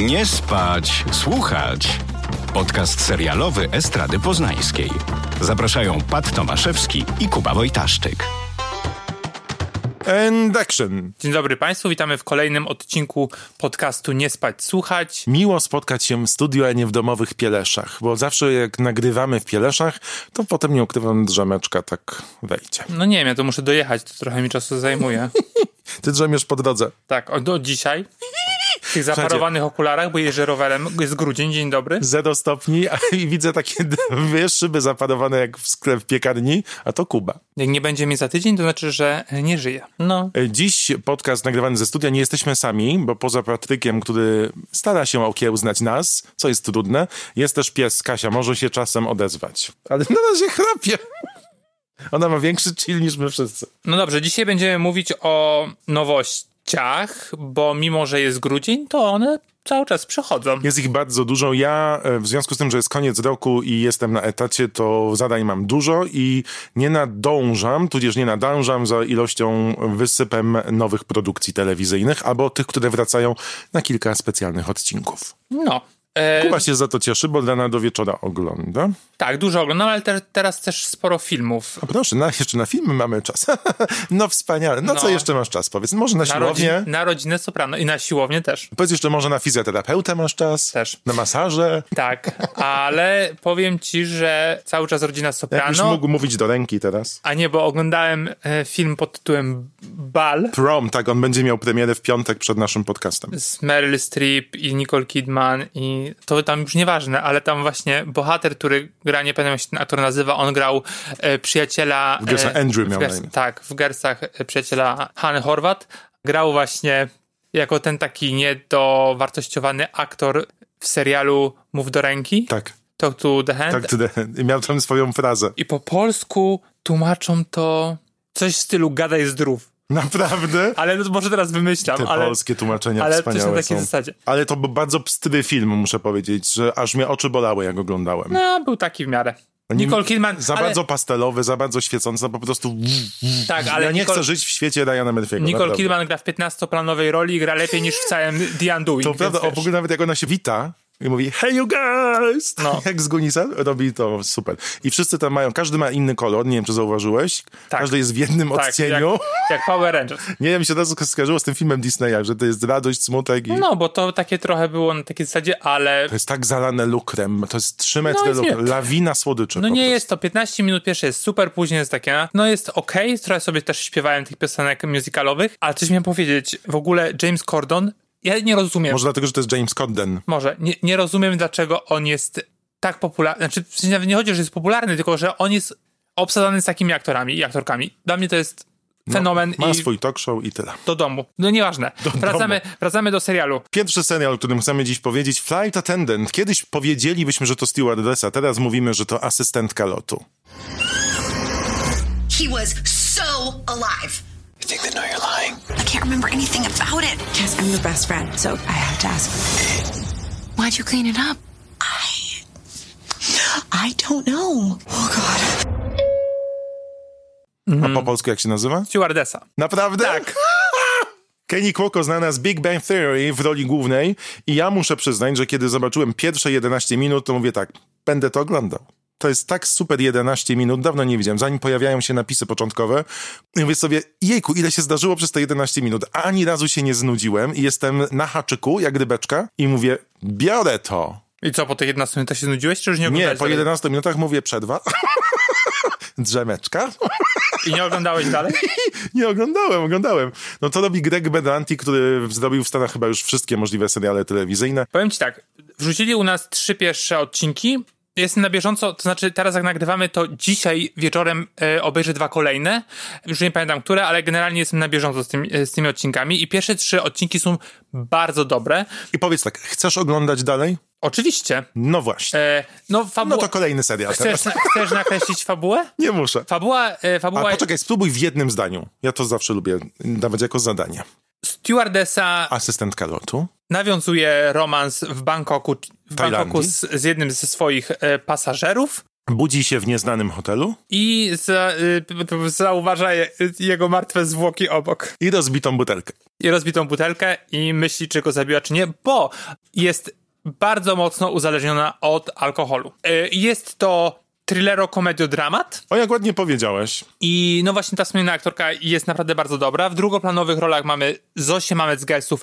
Nie spać, słuchać. Podcast serialowy Estrady Poznańskiej. Zapraszają Pat Tomaszewski i Kuba Wojtaszczyk. And action. Dzień dobry Państwu, witamy w kolejnym odcinku podcastu Nie spać, słuchać. Miło spotkać się w studiu, a nie w domowych pieleszach, bo zawsze jak nagrywamy w pieleszach, to potem nie ukrywam, drzemeczka tak wejdzie. No nie wiem, ja to muszę dojechać, to trochę mi czasu zajmuje. Ty drzemiesz po drodze. Tak, od, od dzisiaj w tych zaparowanych okularach, bo jeżdżę rowerem, jest grudzień, dzień dobry. Zero stopni a, i widzę takie dwie szyby zaparowane jak w sklep w piekarni, a to Kuba. Jak nie będzie mnie za tydzień, to znaczy, że nie żyję. No. Dziś podcast nagrywany ze studia. Nie jesteśmy sami, bo poza Patrykiem, który stara się okiełznać nas, co jest trudne, jest też pies Kasia. Może się czasem odezwać. Ale na razie chrapie. Ona ma większy chill niż my wszyscy. No dobrze, dzisiaj będziemy mówić o nowościach, bo mimo, że jest grudzień, to one cały czas przychodzą. Jest ich bardzo dużo. Ja e, w związku z tym, że jest koniec roku i jestem na etacie, to zadań mam dużo i nie nadążam, tudzież nie nadążam za ilością wysypem nowych produkcji telewizyjnych albo tych, które wracają na kilka specjalnych odcinków. No. E, Kuba się za to cieszy, bo dana do wieczora ogląda. tak, dużo oglądam, ale te, teraz też sporo filmów. A proszę, na, jeszcze na filmy mamy czas. no wspaniale. No, co No. jeszcze masz czas? Powiedz, może na Na, siłownię? na rodzinę soprano i na siłownię też. Powiedz jeszcze, może na fizjoterapeutę masz czas? Też. Na masaże? Tak, ale powiem ci, że cały czas rodzina Soprano, mógł mówić do ręki teraz. a nie, bo oglądałem e, film pod tytułem Bal Prom, tak, on będzie miał premierę w piątek przed naszym podcastem. z Meryl Streep i Nicole Kidman i to tam już nieważne, ale tam właśnie bohater, który gra, nie pamiętam jak się ten aktor nazywa, on grał e, przyjaciela... W Gersach e, Andrew w miał Gers-. Tak, w Gersach e, przyjaciela Hany Horvat. Grał właśnie jako ten taki niedowartościowany aktor w serialu Mów do ręki. Tak, Talk to the hand. tak, ty, i miał tam swoją frazę. I po polsku tłumaczą to coś w stylu gadaj zdrów. Naprawdę? Ale no, może teraz wymyślam, Te ale, polskie tłumaczenia ale coś na wspaniałe takiej są. zasadzie. Ale to był bardzo pstry film, muszę powiedzieć, że aż mnie oczy bolały, jak oglądałem. No, był taki w miarę. Nicole Kidman, Za ale, bardzo pastelowy, za bardzo świecący, po prostu... tak, ale ja nie Nicole, chcę żyć w świecie Ryana Murphy'ego. Nicole naprawdę. Kidman gra w 15-planowej roli i gra lepiej niż w całym The Undoing. To prawda, o, w ogóle nawet jak ona się wita i mówi hey you guys, No. jak z Gunisa, robi to super. I wszyscy tam mają, każdy ma inny kolor, nie wiem czy zauważyłeś, Tak. każdy jest w jednym tak, odcieniu. Jak, jak Power Rangers. Nie wiem, mi się teraz skojarzyło z tym filmem Disneya, że to jest radość, smutek i No, bo to takie trochę było na takiej zasadzie, ale to jest tak zalane lukrem, to jest 3 metry jest lukru, lawina słodyczy No nie jest to, 15 minut pierwsze jest super, później jest takie, no jest okej, trochę sobie też śpiewałem tych piosenek musicalowych, ale coś miałem powiedzieć, w ogóle James Corden, ja nie rozumiem, Może dlatego, że to jest James Corden. może, nie, nie rozumiem dlaczego on jest tak popularny, znaczy w sensie nawet nie chodzi, że jest popularny, tylko że on jest obsadzany z takimi aktorami i aktorkami. Dla mnie to jest fenomen No, Ma i swój talk show i tyle. do domu. No nieważne. Wracamy, wracamy do serialu. Pierwszy serial, o którym chcemy dziś powiedzieć, Flight Attendant. Kiedyś powiedzielibyśmy, że to stewardessa, teraz mówimy, że to asystentka lotu. He was so alive. Think they know you're lying? I can't remember anything about it. Jess, I'm your best friend, so I have to ask. Why'd you clean it up? I don't know. Oh God. A Mhm. po polsku jak się nazywa? Stewardessa. Naprawdę? Tak. Kenny Cuoco znana z Big Bang Theory w roli głównej i ja muszę przyznać, że kiedy zobaczyłem pierwsze 11 minut, to mówię tak, będę to oglądał. To jest tak super 11 minut, dawno nie widziałem, zanim pojawiają się napisy początkowe. I mówię sobie, jejku, ile się zdarzyło przez te 11 minut. Ani razu się nie znudziłem i jestem na haczyku, jak rybeczka i mówię, biorę to. I co, po tych 11 minutach się znudziłeś, czy już nie Nie, oglądałeś? po dalej? 11 minutach mówię przerwa. Drzemeczka. I nie oglądałeś dalej? Nie, oglądałem, oglądałem. No to robi Greg Berlanti, który zrobił w Stanach chyba już wszystkie możliwe seriale telewizyjne. Powiem ci tak, wrzucili u nas trzy pierwsze odcinki. Jestem na bieżąco, to znaczy teraz jak nagrywamy, to dzisiaj wieczorem e, obejrzę dwa kolejne. Już nie pamiętam które, ale generalnie jestem na bieżąco z, tym, e, z tymi odcinkami i pierwsze trzy odcinki są bardzo dobre. I powiedz tak, chcesz oglądać dalej? Oczywiście. No właśnie. E, no No fabuła... to kolejny serial chcesz, na, chcesz nakreślić fabułę? Nie muszę. Fabuła, e, fabuła A poczekaj, spróbuj w jednym zdaniu. Ja to zawsze lubię dawać jako zadanie. stewardessa Asystentka lotu. Nawiązuje romans w Bangkoku, w. Bangkoku z, z jednym ze swoich e, pasażerów. Budzi się w nieznanym hotelu i za, y, zauważa je, jego martwe zwłoki obok. i rozbitą butelkę. i rozbitą butelkę i myśli, czy go zabiła, czy nie, bo jest bardzo mocno uzależniona od alkoholu. Y, Jest to thrillero-komediodramat O, jak ładnie powiedziałeś. i no właśnie ta wspomniana aktorka jest naprawdę bardzo dobra. W drugoplanowych rolach mamy Zosię Mamec-Gelsów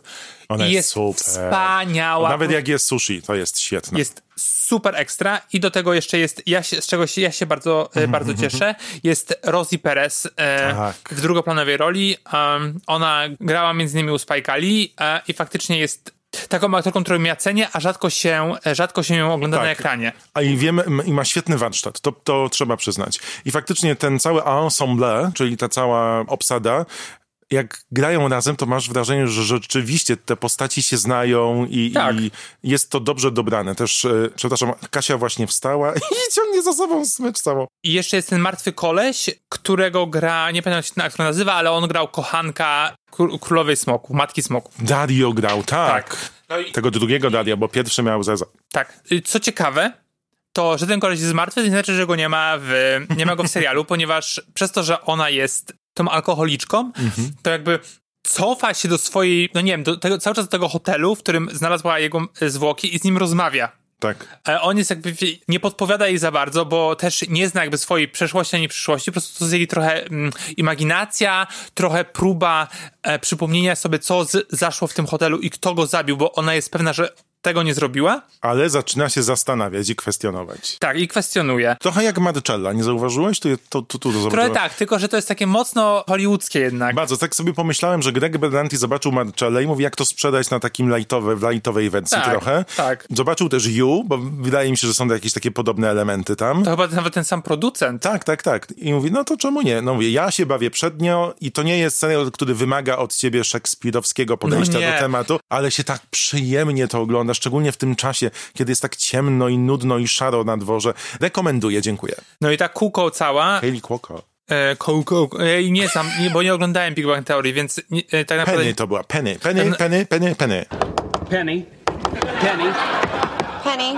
Ona i jest jest super. wspaniała. Nawet jak jest sushi, to jest świetne. Jest super ekstra i do tego jeszcze jest, ja się, z czego się, ja się bardzo, Mhm, e, bardzo cieszę, jest Rosie Perez e, Tak. w drugoplanowej roli. Um, ona grała między innymi u Spike Lee e, i faktycznie jest taką aktorką, którą ja cenię, a rzadko się, rzadko się ją ogląda Tak. na ekranie. A i wiemy, i ma świetny warsztat, to, to trzeba przyznać. I faktycznie ten cały ensemble, czyli ta cała obsada, jak grają razem, to masz wrażenie, że rzeczywiście te postaci się znają i, Tak. i jest to dobrze dobrane. Też, e, przepraszam, Kasia właśnie wstała i ciągnie za sobą smycz całą. I jeszcze jest ten martwy koleś, którego gra, nie pamiętam jak się jak to nazywa, ale on grał kochanka królowej smoków, matki smoków. Dario grał, tak. Tak. No i Tego drugiego Daria, bo pierwszy miał Zeza. Tak. Y, Co ciekawe, to że ten koleś jest martwy, to nie znaczy, że go nie ma w, nie ma go w serialu, ponieważ przez to, że ona jest tą alkoholiczką, to jakby cofa się do swojej, no nie wiem, do tego, cały czas do tego hotelu, w którym znalazła jego y, zwłoki i z nim rozmawia. Tak. Ale on jest jakby, nie podpowiada jej za bardzo, bo też nie zna jakby swojej przeszłości ani przyszłości, po prostu to jest jej trochę mm, imaginacja, trochę próba e, przypomnienia sobie, co z, zaszło w tym hotelu i kto go zabił, bo ona jest pewna, że tego nie zrobiła. Ale zaczyna się zastanawiać i kwestionować. Tak, i kwestionuje. Trochę jak Marcella, nie zauważyłeś? Tu, tu, tu, tu Trochę zobaczyłem. tak, tylko że to jest takie mocno hollywoodzkie jednak. Bardzo, tak sobie pomyślałem, że Greg Berlanti zobaczył Marcellę i mówi, jak to sprzedać na takim lightowe, w lightowej wersji Tak, trochę. tak. Zobaczył też You, bo wydaje mi się, że są jakieś takie podobne elementy tam. To chyba nawet ten sam producent. Tak, tak, tak. I mówi, no to czemu nie? No mówię, ja się bawię przednio i to nie jest serial, który wymaga od ciebie szekspirowskiego podejścia No do tematu, ale się tak przyjemnie to ogląda, szczególnie w tym czasie, kiedy jest tak ciemno i nudno i szaro na dworze. Rekomenduję, dziękuję. No i ta kółko cała, Hayley Cuoco. e, kółko, e, i nie sam, nie, bo nie oglądałem Big Bang Theory, więc nie, e, tak naprawdę... Penny to była, Penny, Penny, Penny, Penny, Penny. Penny. Penny. Penny.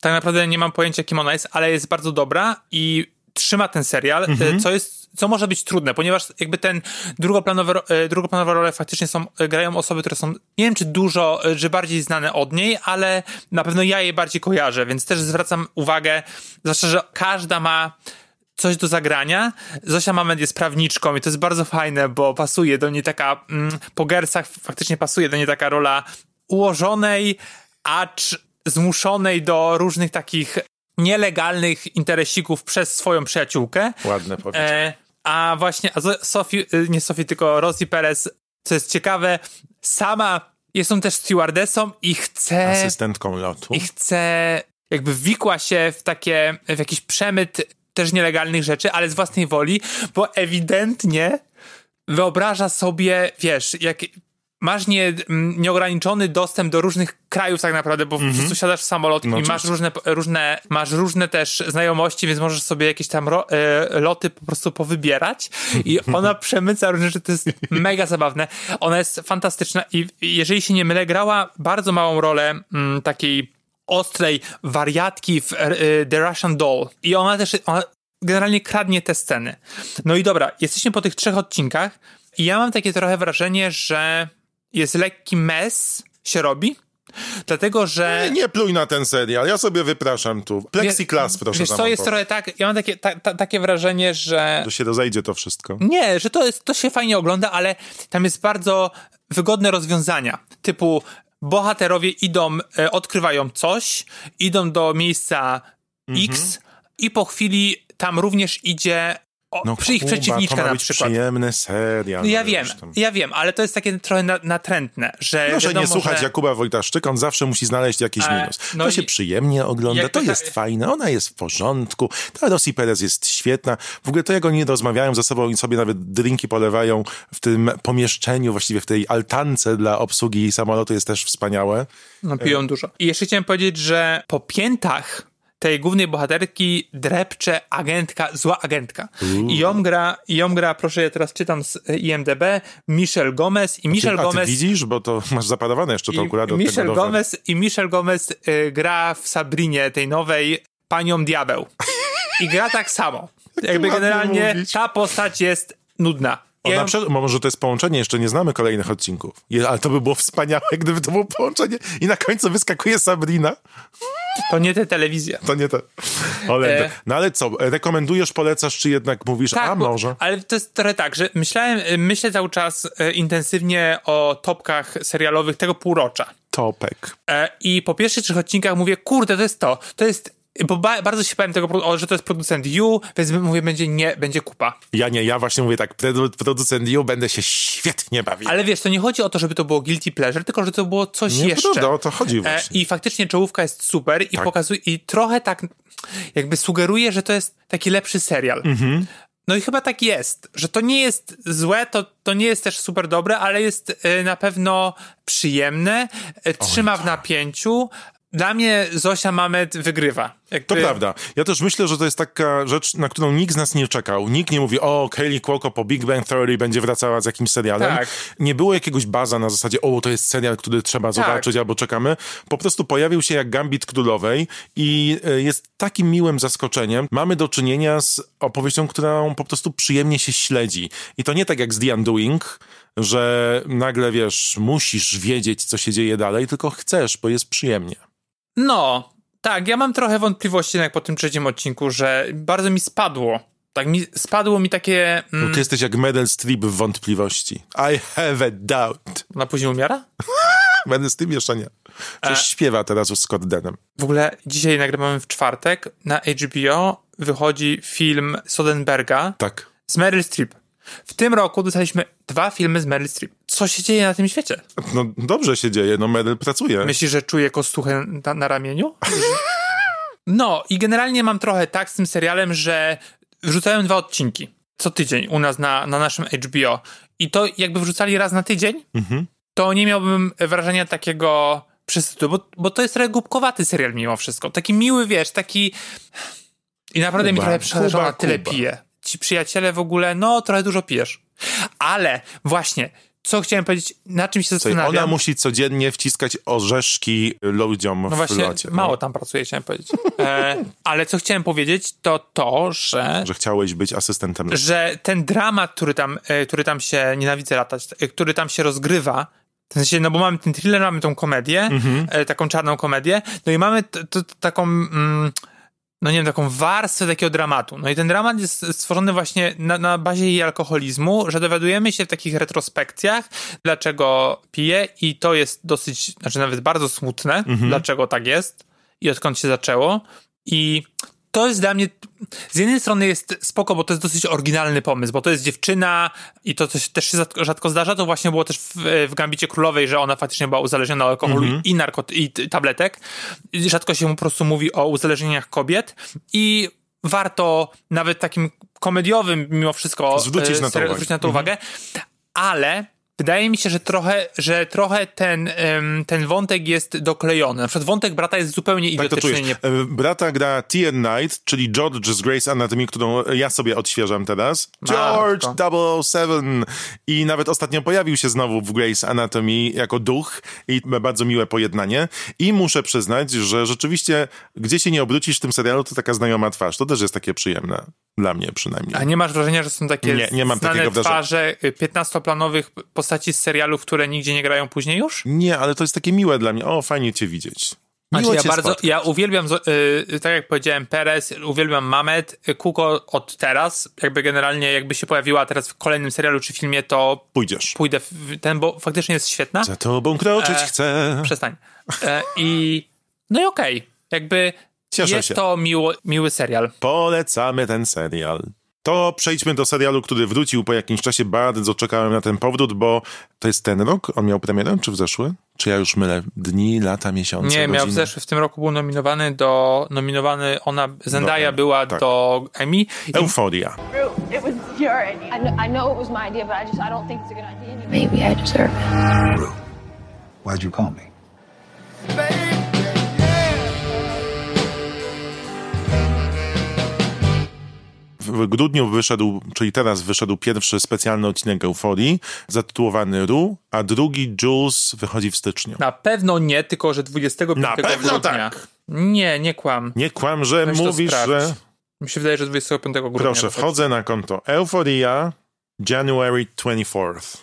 tak naprawdę nie mam pojęcia, kim ona jest, ale jest bardzo dobra i trzyma ten serial, Mhm. e, co jest, co może być trudne, ponieważ jakby ten drugoplanowe, e, drugoplanowe role faktycznie są, e, grają osoby, które są, nie wiem czy dużo, czy bardziej znane od niej, ale na pewno ja je bardziej kojarzę, więc też zwracam uwagę, zwłaszcza, że każda ma coś do zagrania. Zosia Mamet jest prawniczką i to jest bardzo fajne, bo pasuje do niej taka, mm, po Gersach faktycznie pasuje do niej taka rola ułożonej, acz zmuszonej do różnych takich nielegalnych interesików przez swoją przyjaciółkę. Ładne powiedzieć. E, a właśnie, a Sophie, y, nie Sophie, tylko Rosie Perez, co jest ciekawe, sama jest on też stewardessą i chce Asystentką lotu. i chce, jakby wikła się w takie, w jakiś przemyt też nielegalnych rzeczy, ale z własnej woli, bo ewidentnie wyobraża sobie, wiesz, jak masz nie, m, nieograniczony dostęp do różnych krajów tak naprawdę, bo po prostu siadasz w samolot No i masz różne, różne, masz różne też znajomości, więc możesz sobie jakieś tam ro, e, loty po prostu powybierać i ona przemyca różne rzeczy, to jest mega zabawne. Ona jest fantastyczna i jeżeli się nie mylę, grała bardzo małą rolę mm, takiej ostrej wariatki w e, The Russian Doll i ona też ona generalnie kradnie te sceny. No i dobra, jesteśmy po tych trzech odcinkach i ja mam takie trochę wrażenie, że jest lekki mes się robi, dlatego że... Nie, nie pluj na ten serial, ja sobie wypraszam tu. Plexiglass, proszę Wiesz zamontować. jest trochę tak, ja mam takie, ta, ta, takie wrażenie, że... To się rozejdzie to wszystko. Nie, że to, jest, to się fajnie ogląda, ale tam jest bardzo wygodne rozwiązania. Typu bohaterowie idą, e, odkrywają coś, idą do miejsca X i po chwili tam również idzie o, przy ich Kuba, przeciwniczka to ma na być przykład. przyjemny serial. No ja no wiem, ja wiem, ale to jest takie trochę na, natrętne, że Proszę wiadomo, nie słuchać że... Jakuba Wojtaszczyk, on zawsze musi znaleźć jakiś E, minus. no to i- się przyjemnie ogląda, to to jest tak- fajne, ona jest w porządku, ta Rosji Perez jest świetna. W ogóle to jak oni rozmawiają ze sobą i sobie nawet drinki polewają w tym pomieszczeniu, właściwie w tej altance dla obsługi samolotu jest też wspaniałe. No, piją dużo. I jeszcze chciałem powiedzieć, że po piętach tej głównej bohaterki drepcze agentka, zła agentka. I ją gra, i ją gra, proszę, ja teraz czytam z e, IMDB, Michelle Gomez i Michelle A ty Gomez... widzisz, bo to masz zapadowane jeszcze to akurat Michelle. Gomez i Michelle Gomez y, gra w Sabrinie, tej nowej, panią diabeł. I gra tak samo. Jakby generalnie mówić. ta postać jest nudna. Ja- przykład, może to jest połączenie, jeszcze nie znamy kolejnych odcinków. Ale to by było wspaniałe, gdyby to było połączenie i na końcu wyskakuje Sabrina. To nie te telewizje. To nie to. Ole, E. No ale co, rekomendujesz, polecasz, czy jednak mówisz, a Tak, bo- może? Ale to jest trochę tak, że myślałem, y, myślę cały czas e, intensywnie o topkach serialowych tego półrocza. Topek. E, I po pierwszych trzech odcinkach mówię, kurde, to jest to. To jest. Bo ba- bardzo się bałem tego, o, że to jest producent You, więc mówię, będzie nie, będzie kupa. Ja nie, ja właśnie mówię tak, produ- producent You, będę się świetnie bawił. Ale wiesz, to nie chodzi o to, żeby to było guilty pleasure, tylko że to było coś Nie, jeszcze. prawda, o to chodzi E, właśnie. I faktycznie czołówka jest super i Tak. pokazuje, i trochę tak jakby sugeruje, że to jest taki lepszy serial. Mhm. No i chyba tak jest, że to nie jest złe, to, to nie jest też super dobre, ale jest e, na pewno przyjemne, e, trzyma w napięciu. Dla mnie Zosia Mamet wygrywa. Jakby, To prawda. Ja też myślę, że to jest taka rzecz, na którą nikt z nas nie czekał. Nikt nie mówi, o, Kaylee Cuoco po Big Bang Theory będzie wracała z jakimś serialem. Tak. Nie było jakiegoś baza na zasadzie, o, to jest serial, który trzeba zobaczyć albo czekamy. Po prostu pojawił się jak Gambit Królowej i e, jest takim miłym zaskoczeniem. Mamy do czynienia z opowieścią, którą po prostu przyjemnie się śledzi. I to nie tak jak z The Undoing, że nagle, wiesz, musisz wiedzieć, co się dzieje dalej, tylko chcesz, bo jest przyjemnie. No, tak, ja mam trochę wątpliwości jednak po tym trzecim odcinku, że bardzo mi spadło. Tak, mi, spadło mi takie... No, Mm, ty jesteś jak Meryl Streep w wątpliwości. I have a doubt. ona później umiera? Meryl Streep jeszcze nie. Przecież E. śpiewa teraz z Scott Denem. W ogóle dzisiaj nagrywamy w czwartek. Na HBO wychodzi film Soderberga Tak. z Meryl Streep. W tym roku dostaliśmy dwa filmy z Meryl Streep. Co się dzieje na tym świecie? No dobrze się dzieje, no Meryl pracuje. Myślisz, że czuję kostuchę na, na ramieniu? No i generalnie mam trochę tak z tym serialem, że wrzucają dwa odcinki co tydzień u nas na, na naszym HBO. I to jakby wrzucali raz na tydzień, to nie miałbym wrażenia takiego przesytu, bo, bo to jest trochę głupkowaty serial mimo wszystko. Taki miły, wiesz, taki... I naprawdę mi Kuba, trochę przeszkadza, że Kuba, ona tyle pije. Ci przyjaciele w ogóle, no trochę dużo pijesz. Ale właśnie, co chciałem powiedzieć, na czym się zastanawiam... ona musi codziennie wciskać orzeszki ludziom No w właśnie, locie. no. mało tam pracuje, chciałem powiedzieć. E, ale co chciałem powiedzieć, to to, że, Że chciałeś być asystentem. że ten dramat, który tam, e, który tam się, nienawidzę latać, e, który tam się rozgrywa, w sensie, no bo mamy ten thriller, mamy tą komedię, Mhm. e, taką czarną komedię, no i mamy taką, mm, no nie wiem, taką warstwę takiego dramatu. No i ten dramat jest stworzony właśnie na, na bazie jej alkoholizmu, że dowiadujemy się w takich retrospekcjach, dlaczego pije i to jest dosyć, znaczy nawet bardzo smutne, Mhm. dlaczego tak jest i odkąd się zaczęło. I to jest dla mnie, z jednej strony jest spoko, bo to jest dosyć oryginalny pomysł, bo to jest dziewczyna i to coś też się rzadko- zdarza, to właśnie było też w, w Gambicie Królowej, że ona faktycznie była uzależniona od alkoholu i narkot i t- tabletek. I Rzadko się po prostu mówi o uzależnieniach kobiet i warto nawet takim komediowym mimo wszystko Zwrócić e, na to uwagę. zwrócić na to uwagę, ale wydaje mi się, że trochę, że trochę ten, ten wątek jest doklejony. Na przykład wątek brata jest zupełnie Tak to idiotyczny. nie... Brata gra Tian Knight, czyli George z Grey's Anatomy, którą ja sobie odświeżam teraz. George Matko. 007. I nawet ostatnio pojawił się znowu w Grey's Anatomy jako duch i bardzo miłe pojednanie. I muszę przyznać, że rzeczywiście, gdzie się nie obrócisz w tym serialu, to taka znajoma twarz. To też jest takie przyjemne. Dla mnie przynajmniej. A nie masz wrażenia, że są takie Nie, nie mam znane twarze y, 15-planowych postaci z serialów, które nigdzie nie grają później już? Nie, ale to jest takie miłe dla mnie. O, fajnie cię widzieć. Miło Znaczy, ja bardzo, spotkać. ja uwielbiam, zo- y, tak jak powiedziałem, Perez, uwielbiam Mamet, y, Kuko od teraz, jakby generalnie jakby się pojawiła teraz w kolejnym serialu czy filmie, to Pójdziesz. pójdę w ten, bo faktycznie jest świetna. Za tobą kroczyć E, chcę. Przestań. E, I no i okej, jakby Cieszę jest się. to miło, miły serial. Polecamy ten serial. To przejdźmy do serialu, który wrócił po jakimś czasie. Bardzo czekałem na ten powrót, bo to jest ten rok. On miał premierę, czy w zeszły? Czy ja już mylę dni, lata, miesiące, Nie, miał w godziny? zeszłym, w tym roku był nominowany do, nominowany, ona, Zendaya Emmy, była tak. do Emmy. I Euforia. It was your idea. I know, I know it was my idea, but I just I don't think it's a good idea. Maybe I deserve it. Rue, why'd you call me? W grudniu wyszedł, czyli teraz wyszedł pierwszy specjalny odcinek Euforii, zatytułowany Ru, a drugi Jules wychodzi w styczniu. Na pewno nie, tylko że 25 Na pewno grudnia. tak. Nie, nie kłam. Nie kłam, że Weź mówisz, że... Mi się wydaje, że 25 grudnia. Proszę, wchodzę na konto Euforia January 24th.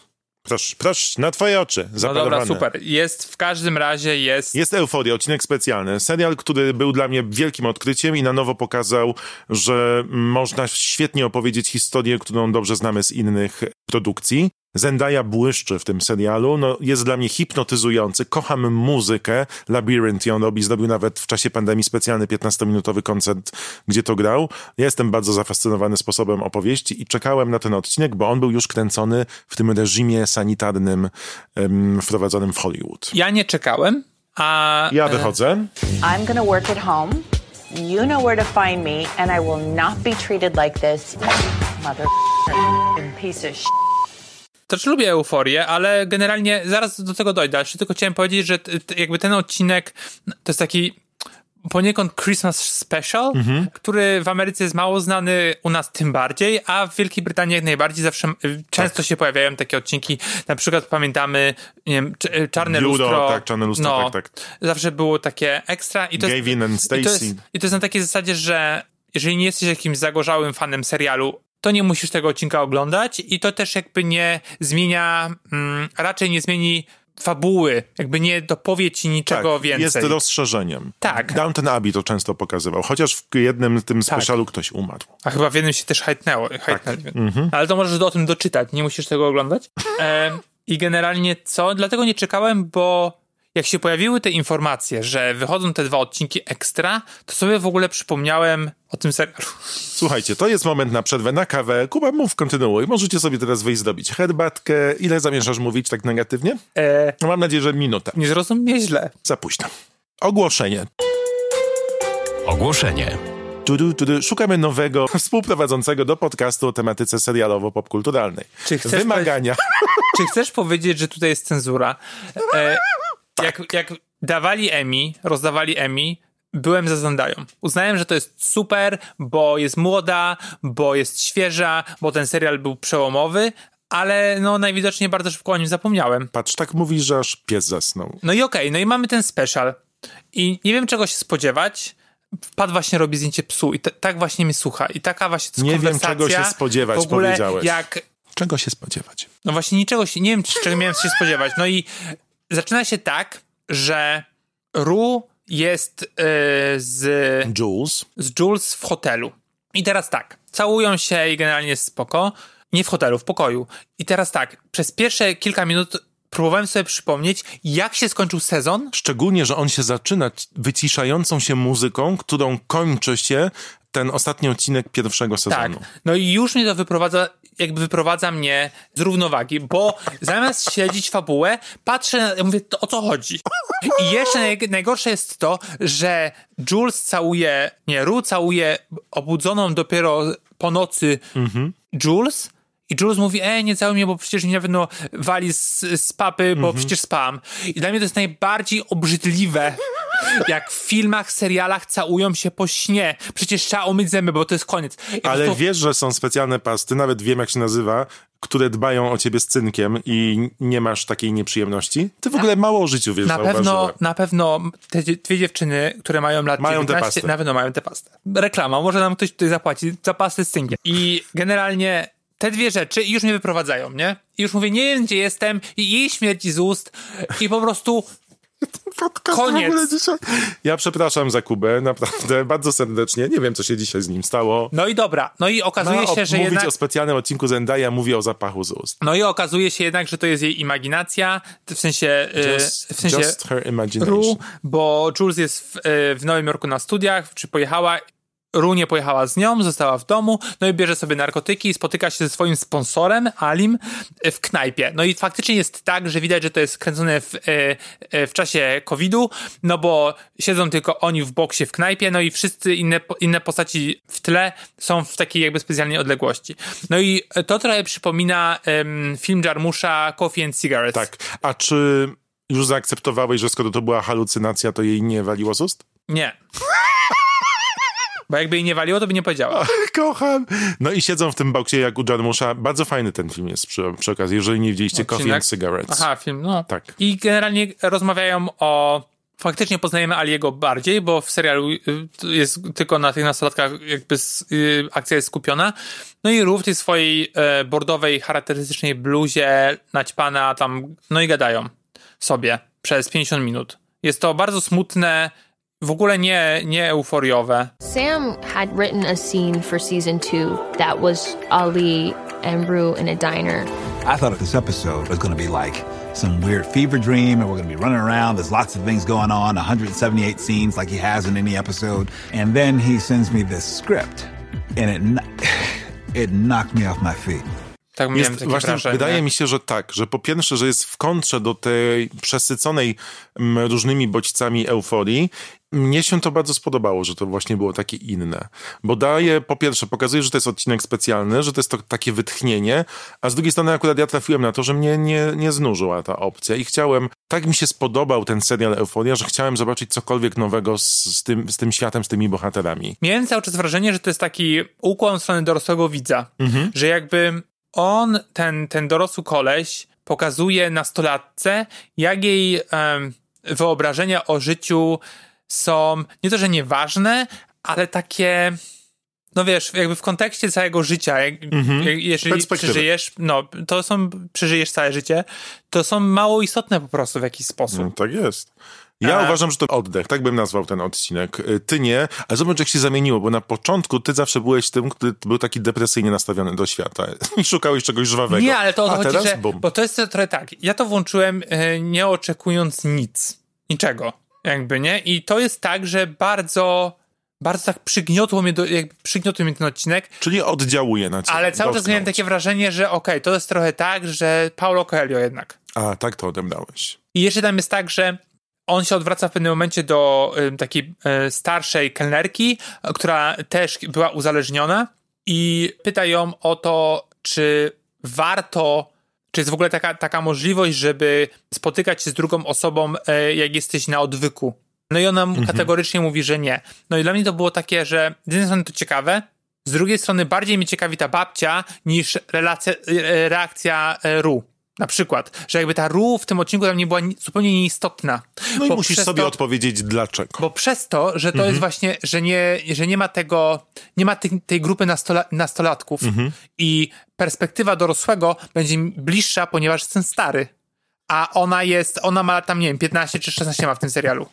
Proszę, proszę, na twoje oczy, No dobra, super. Jest, w każdym razie jest... Jest Euforia, odcinek specjalny. Serial, który był dla mnie wielkim odkryciem i na nowo pokazał, że można świetnie opowiedzieć historię, którą dobrze znamy z innych produkcji. Zendaya błyszczy w tym serialu, no, jest dla mnie hipnotyzujący, kocham muzykę, Labyrinth ją robi, zrobił nawet w czasie pandemii specjalny 15-minutowy koncert, gdzie to grał. Ja jestem bardzo zafascynowany sposobem opowieści i czekałem na ten odcinek, bo on był już kręcony w tym reżimie sanitarnym em, wprowadzonym w Hollywood. Ja nie czekałem, a... Ja e, wychodzę. I'm to work at home. You know where to find me, and I will not be treated like this. Mother piece of sh. To czy lubię euforię, ale generalnie zaraz do tego dojdę. Jeszcze tylko chciałem powiedzieć, że jakby ten odcinek to jest taki poniekąd Christmas special, który w Ameryce jest mało znany, u nas tym bardziej, a w Wielkiej Brytanii jak najbardziej zawsze często się pojawiają takie odcinki. Na przykład pamiętamy, nie wiem, y, Czarne Biuro, Lustro. tak, Czarne Lustro, no, tak, tak. Zawsze było takie ekstra. I to jest, Gavin and i to, jest, Stacey. I to jest na takiej zasadzie, że jeżeli nie jesteś jakimś zagorzałym fanem serialu, to nie musisz tego odcinka oglądać i to też jakby nie zmienia, mm, raczej nie zmieni fabuły, jakby nie dopowie ci niczego tak, więcej. jest rozszerzeniem. Tak. Downton Abbey to często pokazywał, chociaż w jednym tym Tak. specialu ktoś umarł. A chyba w jednym się też hajtnęło. Tak. Mhm. Ale to możesz o tym doczytać, nie musisz tego oglądać. E, I generalnie co? Dlatego nie czekałem, bo jak się pojawiły te informacje, że wychodzą te dwa odcinki ekstra, to sobie w ogóle przypomniałem o tym serialu. Słuchajcie, to jest moment na przerwę, na kawę. Kuba, mów, kontynuuj. Możecie sobie teraz wyjść zrobić herbatkę. Ile zamierzasz mówić tak negatywnie? E, No mam nadzieję, że minutę. nie zrozum mnie źle. Za późno. Ogłoszenie. Ogłoszenie. Tudu, tudu. Szukamy nowego współprowadzącego do podcastu o tematyce serialowo-popkulturalnej. Czy chcesz Wymagania. Czy chcesz powiedzieć, że tutaj jest cenzura? E, jak, jak dawali Emmy, rozdawali Emmy, byłem za Zendają. Uznałem, że to jest super, bo jest młoda, bo jest świeża, bo ten serial był przełomowy, ale no najwidoczniej bardzo szybko o nim zapomniałem. Patrz, tak mówisz, że aż pies zasnął. No i okej, no i mamy ten special. I nie wiem czego się spodziewać. Wpadł właśnie robi zdjęcie psu i tak właśnie mnie słucha. I taka właśnie to Nie wiem, czego się spodziewać, w ogóle powiedziałeś. Jak Czego się spodziewać? no właśnie niczego się, nie wiem czego miałem się spodziewać. No i zaczyna się tak, że Ru jest yy, z, Jules. z Jules w hotelu. I teraz tak, całują się i generalnie jest spoko. Nie w hotelu, w pokoju. I teraz tak, przez pierwsze kilka minut próbowałem sobie przypomnieć, jak się skończył sezon. Szczególnie, że on się zaczyna wyciszającą się muzyką, którą kończy się ten ostatni odcinek pierwszego Tak. sezonu. No i już mnie to wyprowadza, jakby wyprowadza mnie z równowagi, bo zamiast śledzić fabułę, patrzę, ja mówię, to o co chodzi? I jeszcze naj, najgorsze jest to, że Jules całuje, nie, Ru całuje obudzoną dopiero po nocy Jules. I Jules mówi, e, nie całuj mnie, bo przecież mnie na pewno wali z, z papy, bo przecież spam. I dla mnie to jest najbardziej obrzydliwe, jak w filmach, serialach całują się po śnie. Przecież trzeba umyć zęby, bo to jest koniec. I Ale prostu- wiesz, że są specjalne pasty, nawet wiem jak się nazywa, które dbają o ciebie z cynkiem i nie masz takiej nieprzyjemności? Ty w ogóle mało o życiu wiesz, Na pewno, na pewno te dwie dziewczyny, które mają lat Mają tę 19, pastę. na pewno mają tę pastę. Reklama, może nam ktoś tutaj zapłaci za pastę z cynkiem. I generalnie te dwie rzeczy już mnie wyprowadzają, nie? I już mówię, nie wiem gdzie jestem i jej śmierci z ust i po prostu Podcast Koniec. w ogóle dzisiaj. Ja przepraszam za Kubę, naprawdę, bardzo serdecznie. Nie wiem, co się dzisiaj z nim stało. No i dobra, no i okazuje No, się, że mówić jednak... o specjalnym odcinku Zendaya mówi o zapachu z ust. No i okazuje się jednak, że to jest jej imaginacja, w sensie... e, Just, w sensie just her imagination. Ru, bo Jules jest w, e, w Nowym Jorku na studiach, czy pojechała. Ru nie pojechała z nią, została w domu, no i bierze sobie narkotyki i spotyka się ze swoim sponsorem, Alim, w knajpie. No i faktycznie jest tak, że widać, że to jest kręcone w, e, e, w czasie COVID-u, no bo siedzą tylko oni w boksie w knajpie, no i wszyscy inne, inne postaci w tle są w takiej jakby specjalnej odległości. No i to trochę przypomina em, film Jarmusza Coffee and Cigarettes. Tak. A czy już zaakceptowałeś, że skoro to była halucynacja, to jej nie waliło z ust? Nie. Bo jakby jej nie waliło, to by nie powiedziała. Kocham. No i siedzą w tym boksie jak u Jarmusza. Bardzo fajny ten film jest przy, przy okazji, jeżeli nie widzieliście Coffee Odcinek. and Cigarettes. Aha, film, no. Tak. I generalnie rozmawiają o faktycznie poznajemy Aliego bardziej, bo w serialu y, jest tylko na tych nastolatkach jakby y, akcja jest skupiona. No i Ruth w tej swojej e, bordowej, charakterystycznej bluzie naćpana tam, no i gadają sobie przez 50 minut. Jest to bardzo smutne, w ogóle nie, nie euforiowe. Sam had written a scene for season two that was Ali and Rue in a diner. I thought this episode was going to be like some weird fever dream, and we're going to be running around. There's lots of things going on, 178 scenes like he has in any episode. And then he sends me this script, and it it knocked me off my feet. Tak Jest, takie właśnie wrażenie. wydaje mi się, że tak, że po pierwsze, że jest w kontrze do tej przesyconej m, różnymi bodźcami euforii. Mnie się to bardzo spodobało, że to właśnie było takie inne. Bo daje, po pierwsze, pokazuje, że to jest odcinek specjalny, że to jest to takie wytchnienie, a z drugiej strony akurat ja trafiłem na to, że mnie nie, nie znużyła ta opcja i chciałem, tak mi się spodobał ten serial Euforia, że chciałem zobaczyć cokolwiek nowego z, z, tym, z tym światem, z tymi bohaterami. Miałem cały czas wrażenie, że to jest taki ukłon w stronę dorosłego widza. Że jakby on, ten, ten dorosły koleś, pokazuje nastolatce, jak jej em, wyobrażenia o życiu są nie to, że nieważne, ale takie. No wiesz, jakby w kontekście całego życia, jak, jak, jeżeli przeżyjesz, no to są, przeżyjesz całe życie, to są mało istotne po prostu w jakiś sposób. No, tak jest. Ja A- uważam, że to oddech, tak bym nazwał ten odcinek. Y, Ty nie, ale zobacz jak się zamieniło, bo na początku ty zawsze byłeś tym, który był taki depresyjnie nastawiony do świata i szukałeś czegoś żwawego. Nie, ale to o to teraz, że, bum. bo to jest trochę tak, ja to włączyłem e, nie oczekując nic, niczego, jakby, nie? I to jest tak, że bardzo, bardzo tak przygniotło mnie, do, jakby przygniotł mnie ten odcinek, Czyli oddziałuje na ciebie. ale cały czas miałem takie wrażenie, że okej, to jest trochę tak, że Paulo Coelho jednak. A, tak to odebrałeś. I jeszcze tam jest tak, że on się odwraca w pewnym momencie do y, takiej y, starszej kelnerki, która też była uzależniona i pyta ją o to, czy warto, czy jest w ogóle taka, taka możliwość, żeby spotykać się z drugą osobą, y, jak jesteś na odwyku. No i ona mu kategorycznie mówi, że nie. No i dla mnie to było takie, że z jednej strony to ciekawe, z drugiej strony bardziej mnie ciekawi ta babcia niż relacja, e, reakcja e, Ru. Na przykład, że jakby ta Ru w tym odcinku dla mnie była ni- zupełnie nieistotna. No i musisz sobie to, odpowiedzieć dlaczego. Bo przez to, że to Mhm. jest właśnie, że nie, że nie ma tego, nie ma tej, tej grupy nastola, nastolatków Mhm. i perspektywa dorosłego będzie bliższa, ponieważ jestem stary. A ona jest, ona ma tam, nie wiem, 15 czy 16 ma w tym serialu.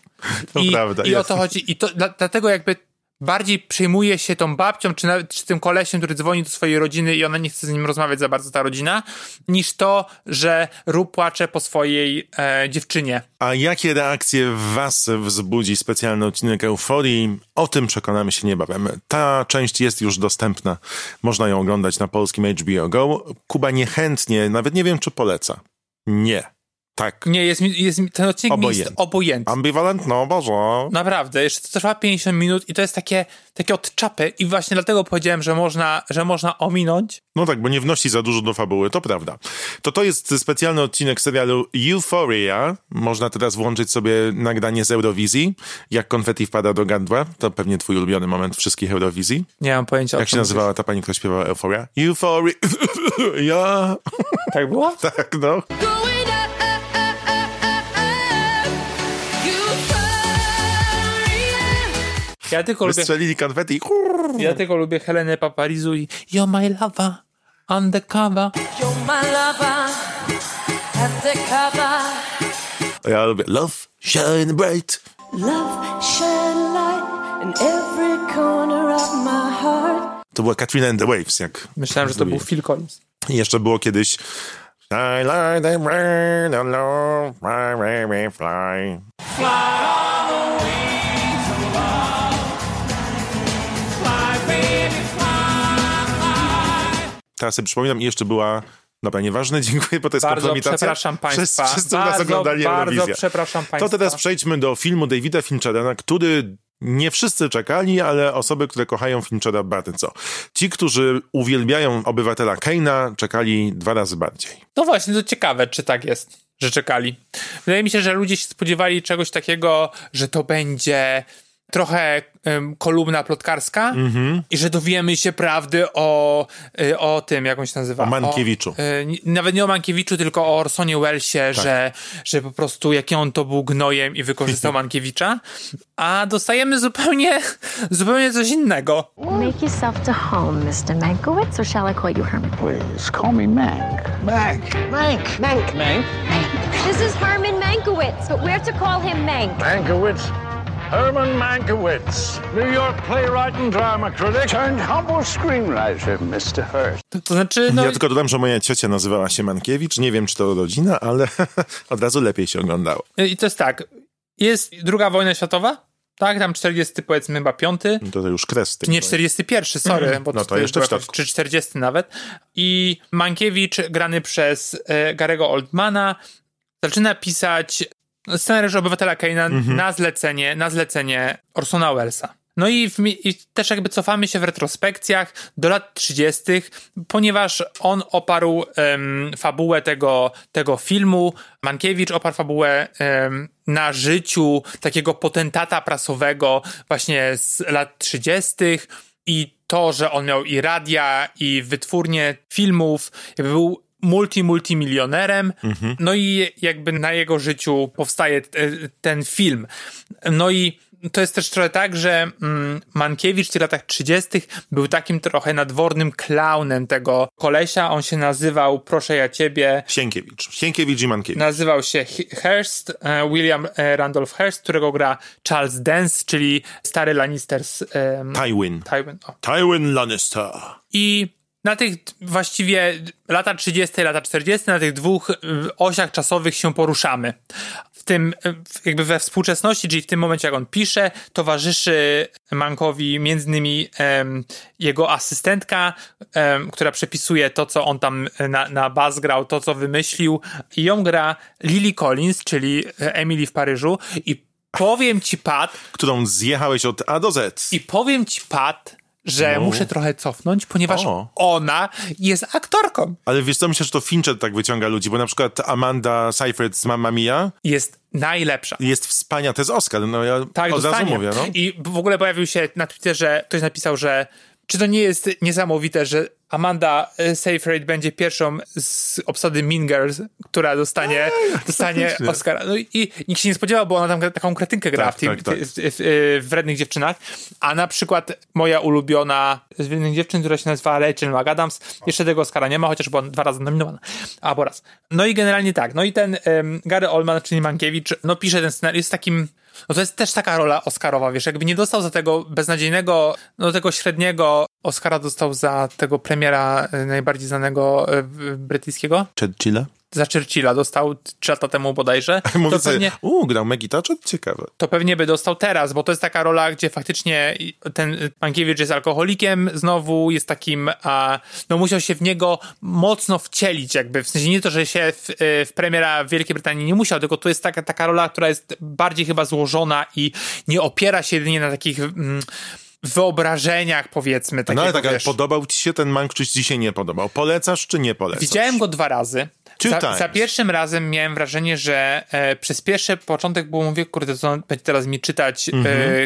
To I, prawda, I o to chodzi. I to dla, dlatego jakby bardziej przejmuje się tą babcią, czy, nawet, czy tym kolesiem, który dzwoni do swojej rodziny i ona nie chce z nim rozmawiać za bardzo, ta rodzina, niż to, że Ru płacze po swojej e, dziewczynie. A jakie reakcje w was wzbudzi specjalny odcinek Euforii? O tym przekonamy się niebawem. Ta część jest już dostępna. Można ją oglądać na polskim HBO Go. Kuba niechętnie, nawet nie wiem, czy poleca. Nie. Tak. Nie, jest, jest ten odcinek mi jest Obojętny. obojętny. Ambivalent? No, Boże. Naprawdę, jeszcze to trwa 50 minut i to jest takie, takie od czapy i właśnie dlatego powiedziałem, że można, że można ominąć. No tak, bo nie wnosi za dużo do fabuły, to prawda. To to jest specjalny odcinek serialu Euphoria. Można teraz włączyć sobie nagranie z Eurowizji. Jak konfetti wpada do gardła. To pewnie twój ulubiony moment wszystkich Eurowizji. Nie mam pojęcia o Jak się nazywała ta pani, która śpiewała Euphoria? Euphoria. ja. Tak było? Tak, no. Ja tylko lubię, Wystrzelili konfetti. ja tylko lubię Helenę Paparizu i You're my lover, undercover. Ja lubię Love, Shine Bright. To była Katrina and the Waves, jak Myślałem, że to był Phil Collins. I jeszcze było kiedyś Shine like the rain on love, fly, fly, fly. Teraz sobie przypominam i jeszcze była Dobra, nieważne, dziękuję, bo to jest Bardzo kompromitacja. przepraszam państwa. Wszyscy, wszyscy u nas Bardzo, oglądali bardzo przepraszam To państwa. teraz przejdźmy do filmu Davida Finchera, na który nie wszyscy czekali, ale osoby, które kochają Finchera bardzo. Ci, którzy uwielbiają obywatela Keina, czekali dwa razy bardziej. No właśnie, to ciekawe, czy tak jest, że czekali. Wydaje mi się, że ludzie się spodziewali czegoś takiego, że to będzie trochę em, kolumna plotkarska i że dowiemy się prawdy o, y, o tym, jak on się nazywa. O Mankiewiczu. Tak. O, y, nawet nie o Mankiewiczu, tylko o Orsonie Wellesie, że, że po prostu jaki on to był gnojem i wykorzystał Mankiewicza. A dostajemy zupełnie, zupełnie coś innego. Make yourself to home, Mr. Mankiewicz, or shall I call you Herman? Please call me Mank. Mank. Mank. Mank. Mank. This is Herman Mankiewicz, but we're to call him Mank. Mankiewicz. Herman Mankiewicz, New York playwright and drama critic, turned humble screenwriter, Mr. Hearst. To, to znaczy, no, Ja tylko dodam, że moja ciocia nazywała się Mankiewicz. Nie wiem, czy to rodzina, ale od razu lepiej się oglądało. i to jest tak, jest druga wojna światowa, tak, tam 40 powiedzmy chyba piąty, To, to już kres. Nie, wojny. 41, sorry, bo No to to jeszcze w środku. Czy 40 nawet. I Mankiewicz, grany przez e, Garego Oldmana, zaczyna pisać scenariusz Obywatela Keina Mhm. na zlecenie, na zlecenie Orsona Wellesa. No i, w, i też jakby cofamy się w retrospekcjach do lat 30., ponieważ on oparł em, fabułę tego, tego filmu, Mankiewicz oparł fabułę em, na życiu takiego potentata prasowego właśnie z lat 30. i to, że on miał i radia, i wytwórnię filmów, jakby był multi, multimilionerem, no i jakby na jego życiu powstaje te, ten film. No i to jest też trochę tak, że mm, Mankiewicz w tych latach 30. był takim trochę nadwornym klaunem tego kolesia. On się nazywał, proszę ja ciebie, Sienkiewicz. Sienkiewicz i Mankiewicz. nazywał się Hearst, e, William e, Randolph Hearst, którego gra Charles Dance, czyli stary Lannister z em, Tywin. Tywin. O. Tywin Lannister. I na tych właściwie lata 30., lata 40., na tych dwóch y, osiach czasowych się poruszamy. W tym, y, jakby we współczesności, czyli w tym momencie, jak on pisze, towarzyszy Mankowi między innymi jego asystentka, która przepisuje to, co on tam na, na bas grał, to, co wymyślił. I ją gra Lily Collins, czyli Emily w Paryżu. I powiem ci, Pat, Którą zjechałeś od A do Z. i powiem ci, Pat, że No. muszę trochę cofnąć, ponieważ O. ona jest aktorką. Ale wiesz co, myślę, że to Fincher tak wyciąga ludzi, bo na przykład Amanda Seyfried z Mamma Mia Jest najlepsza. jest wspaniała, to jest Oscar, no ja Tak, od razu mówię, no. I w ogóle pojawił się na Twitterze, ktoś napisał, że czy to nie jest niesamowite, że Amanda e, Seyfried będzie pierwszą z obsady Mean Girls, która dostanie, dostanie faktycznie. Oscara. No i, nikt się nie spodziewał, bo ona tam taką kretynkę gra Tak, w, tym, tak, tak. W, w, w, w Wrednych Dziewczynach. A na przykład moja ulubiona z Wrednych Dziewczyn, która się nazywa Rachel McAdams, jeszcze tego Oscara nie ma, chociaż była dwa razy nominowana. Albo raz. No i generalnie tak. No i ten um, Gary Oldman, czyli Mankiewicz, no pisze ten scenariusz, jest takim no to jest też taka rola Oscarowa, wiesz, jakby nie dostał za tego beznadziejnego, no tego średniego Oscara dostał za tego premiera e, najbardziej znanego e, brytyjskiego. Churchilla? Za Churchilla dostał trzy lata temu bodajże. Mówię To sobie, pewnie, uuu, grał Maggie Thatcher? Ciekawe. to pewnie by dostał teraz, bo to jest taka rola, gdzie faktycznie ten Mankiewicz jest alkoholikiem, znowu jest takim, a, no musiał się w niego mocno wcielić, jakby, w sensie nie to, że się w, w premiera w Wielkiej Brytanii nie musiał, tylko to jest taka, taka rola, która jest bardziej chyba złożona i nie opiera się jedynie na takich mm, wyobrażeniach, powiedzmy. No Takiego, ale tak, wiesz, podobał ci się ten Mank, czy ci się nie podobał? Polecasz, czy nie polecasz? Widziałem go dwa razy. Za, za pierwszym razem miałem wrażenie, że e, przez pierwszy początek było mówię, kurde, co on będzie teraz mi czytać e,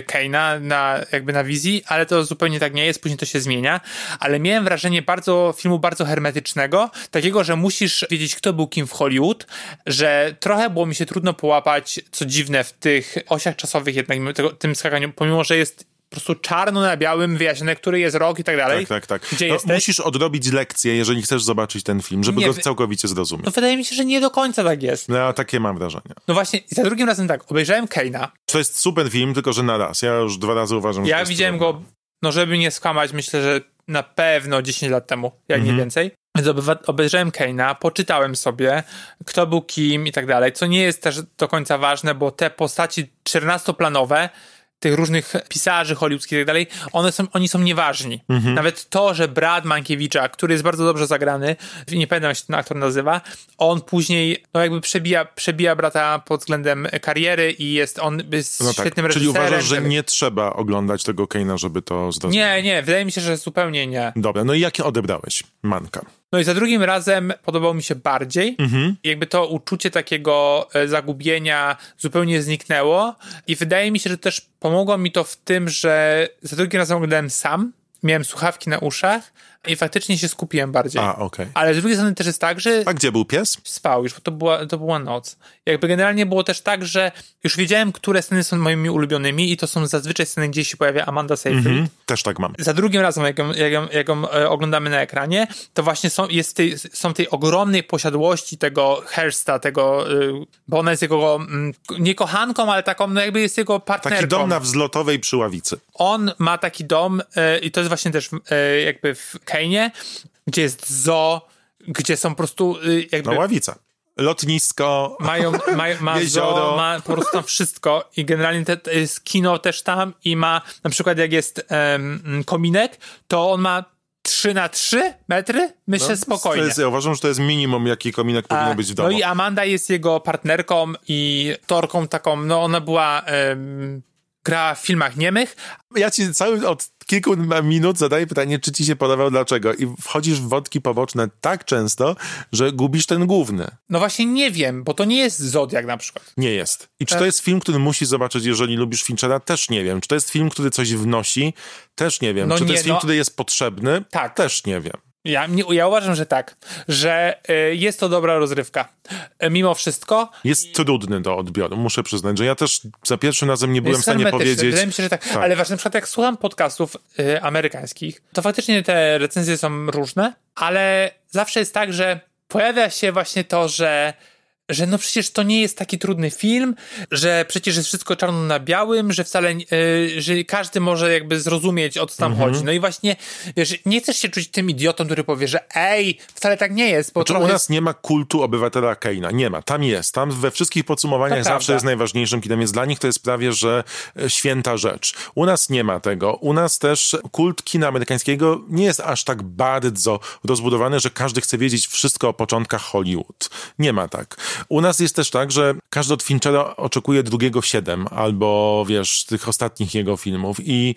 Kane'a na, jakby na wizji, ale to zupełnie tak nie jest, później to się zmienia. Ale miałem wrażenie bardzo, filmu bardzo hermetycznego, takiego, że musisz wiedzieć, kto był kim w Hollywood, że trochę było mi się trudno połapać, co dziwne, w tych osiach czasowych jednak, tego, tym skakaniu, pomimo, że jest po prostu czarno na białym wyjaśnione, który jest rok i tak dalej. Tak, tak, tak. Gdzie no, jesteś? musisz odrobić lekcję, jeżeli chcesz zobaczyć ten film, żeby Nie, go całkowicie zrozumieć. No wydaje mi się, że nie do końca tak jest. No, takie mam wrażenie. No właśnie, i za drugim razem tak, obejrzałem Kane'a. To jest super film, tylko że na raz. Ja już dwa razy uważam, że Ja widziałem super. go, no żeby nie skłamać, myślę, że na pewno 10 lat temu, jak Mhm. nie więcej. Więc obejrzałem Kane'a, poczytałem sobie, kto był kim i tak dalej, co nie jest też do końca ważne, bo te postaci 14-planowe, tych różnych pisarzy hollywoodzkich i tak dalej, one są, oni są nieważni. Mhm. Nawet to, że brat Mankiewicza, który jest bardzo dobrze zagrany, nie pamiętam jak się ten aktor nazywa, on później no jakby przebija, przebija brata pod względem kariery i jest on jest No tak, świetnym czyli reżyserem. uważasz, że tak. nie trzeba oglądać tego Kane'a, żeby to zrozumieć? Nie, nie, wydaje mi się, że zupełnie nie. Dobra, no i jakie odebrałeś Manka? No i za drugim razem podobał mi się bardziej. Mhm. Jakby to uczucie takiego e, zagubienia zupełnie zniknęło. I wydaje mi się, że też pomogło mi to w tym, że za drugim razem oglądałem sam. Miałem słuchawki na uszach i faktycznie się skupiłem bardziej. A, okej. Ale z drugiej strony też jest tak, że A gdzie był pies? spał już, bo to była, to była noc. Jakby generalnie było też tak, że już wiedziałem, które sceny są moimi ulubionymi i to są zazwyczaj sceny, gdzie się pojawia Amanda Seyfried. Mhm. Też tak mam. Za drugim razem, jak ją, jak ją, jak ją e, oglądamy na ekranie, to właśnie są, jest tej, są tej ogromnej posiadłości tego Hersta, tego, y, bo ona jest jego, mm, nie kochanką, ale taką, no jakby jest jego partnerką. Taki dom na wzlotowej przy ławicy. On ma taki dom e, i to jest właśnie też e, jakby w Kejnie, gdzie jest zoo, gdzie są po prostu y, jakby... No ławica. Lotnisko. Mają, ma, ma Jezioro. zoo, ma po prostu tam wszystko i generalnie te, jest kino też tam i ma, na przykład jak jest em, kominek, to on ma 3 na 3 metry? Myślę No, spokojnie. Jest, ja uważam, że to jest minimum, jaki kominek powinien być w domu. No i Amanda jest jego partnerką i torką taką, no ona była, em, grała w filmach niemych, Ja ci cały od kilku minut zadaję pytanie, czy ci się podobał, dlaczego. I wchodzisz w wątki poboczne tak często, że gubisz ten główny. no właśnie nie wiem, bo to nie jest Zodiak na przykład. Nie jest. I czy Tak. to jest film, który musisz zobaczyć, jeżeli lubisz Finchera? Też nie wiem. Czy to jest film, który coś wnosi? Też nie wiem. No czy to nie, jest film, no. który jest potrzebny? Tak. Też nie wiem. Ja, ja uważam, że tak, że y, jest to dobra rozrywka. Y, mimo wszystko, Jest trudny do odbioru, muszę przyznać, że ja też za pierwszym razem nie byłem w stanie powiedzieć. Wydaje mi się, że tak. Tak. Ale właśnie na przykład jak słucham podcastów y, amerykańskich, to faktycznie te recenzje są różne, ale zawsze jest tak, że pojawia się właśnie to, że że no przecież to nie jest taki trudny film, że przecież jest wszystko czarno na białym, że wcale, y, że każdy może jakby zrozumieć, o co tam Mhm. chodzi. No i właśnie, wiesz, nie chcesz się czuć tym idiotą, który powie, że ej, wcale tak nie jest, bo Znaczy, u nas jest... nie ma kultu obywatela Keina. Nie ma. Tam jest. Tam we wszystkich podsumowaniach To zawsze prawda. jest najważniejszym kinem, więc dla nich to jest prawie, że e, święta rzecz. U nas nie ma tego. U nas też kult kina amerykańskiego nie jest aż tak bardzo rozbudowany, że każdy chce wiedzieć wszystko o początkach Hollywood. Nie ma tak. U nas jest też tak, że każdy od Finchera oczekuje drugiego w siedem, albo wiesz, tych ostatnich jego filmów i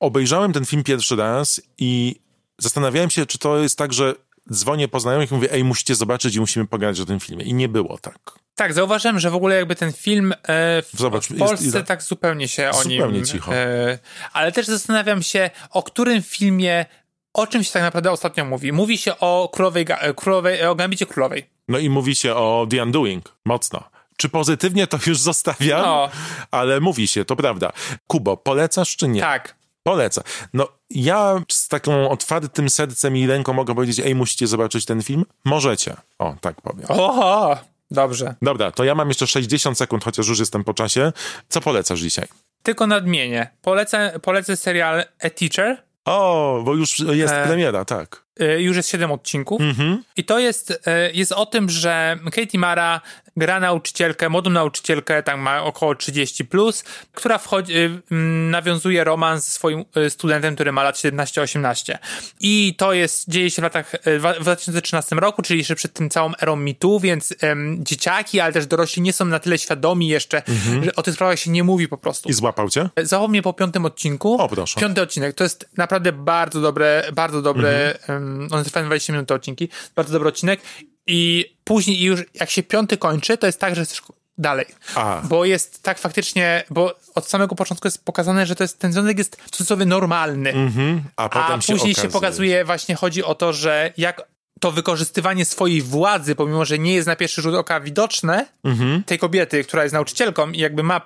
obejrzałem ten film pierwszy raz i zastanawiałem się, czy to jest tak, że dzwonię po znajomych i mówię, ej, musicie zobaczyć i musimy pogadać o tym filmie. I nie było tak. Tak, zauważyłem, że w ogóle jakby ten film e, w, Zobacz, w jest Polsce ile? tak zupełnie się o nim... Zupełnie cicho. E, ale też zastanawiam się, o którym filmie, o czym się tak naprawdę ostatnio mówi. Mówi się o Królowej, e, Królowej o Gambicie Królowej. No i mówi się o The Undoing. Mocno. Czy pozytywnie to już zostawiam? No. Ale mówi się, to prawda. Kubo, polecasz czy nie? Tak. Polecam. No, ja z taką otwartym sercem i ręką mogę powiedzieć, ej, musicie zobaczyć ten film? Możecie. O, tak powiem. Oho, dobrze. Dobra, to ja mam jeszcze 60 sekund, chociaż już jestem po czasie. Co polecasz dzisiaj? Tylko nadmienię. Polecę, polecę serial A Teacher. O, bo już jest E, premiera, tak. E, Już jest 7 odcinków. Mhm. I to jest, e, jest o tym, że Katie Mara gra nauczycielkę, młodą nauczycielkę, tam ma około 30 plus, która wchodzi, mm, nawiązuje romans ze swoim studentem, który ma lat 17-18. I to jest, dzieje się w latach, w 2013 roku, czyli jeszcze przed tym całą erą mitu, więc dzieciaki, ale też dorośli nie są na tyle świadomi jeszcze, że o tych sprawach się nie mówi po prostu. I złapał cię? Załapał mnie po piątym odcinku. O, proszę. Piąty odcinek. To jest naprawdę bardzo dobre, bardzo dobre, um, one trwają 20 minut te odcinki. Bardzo dobry odcinek. I później już jak się piąty kończy, to jest tak, że chcesz dalej. A. Bo jest tak faktycznie, bo od samego początku jest pokazane, że to jest, ten związek jest w cudzysłowie normalny. Mhm. A A potem się później się okazuje. pokazuje, właśnie chodzi o to, że jak to wykorzystywanie swojej władzy, pomimo że nie jest na pierwszy rzut oka widoczne, Mhm. tej kobiety, która jest nauczycielką i jakby ma,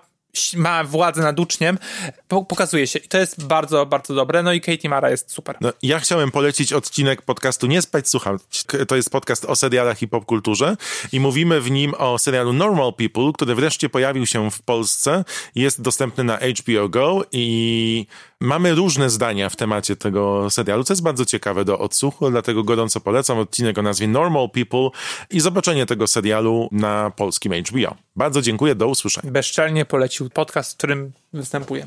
ma władzę nad uczniem, po, pokazuje się. I to jest bardzo, bardzo dobre. No i Katie Mara jest super. No, ja chciałem polecić odcinek podcastu Nie spać, słuchać. To jest podcast o serialach i popkulturze i mówimy w nim o serialu Normal People, który wreszcie pojawił się w Polsce. Jest dostępny na HBO Go i mamy różne zdania w temacie tego serialu, co jest bardzo ciekawe do odsłuchu, dlatego gorąco polecam odcinek o nazwie Normal People i zobaczenie tego serialu na polskim HBO. Bardzo dziękuję, do usłyszenia. Bezczelnie polecił podcast, w którym występuję.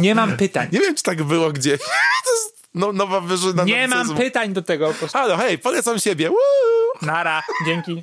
Nie mam pytań. Nie wiem, czy tak było jest no, nowa wyżyna. Nie mam pytań do tego. Po prostu. Halo, hej, polecam siebie. Woo! Nara, dzięki.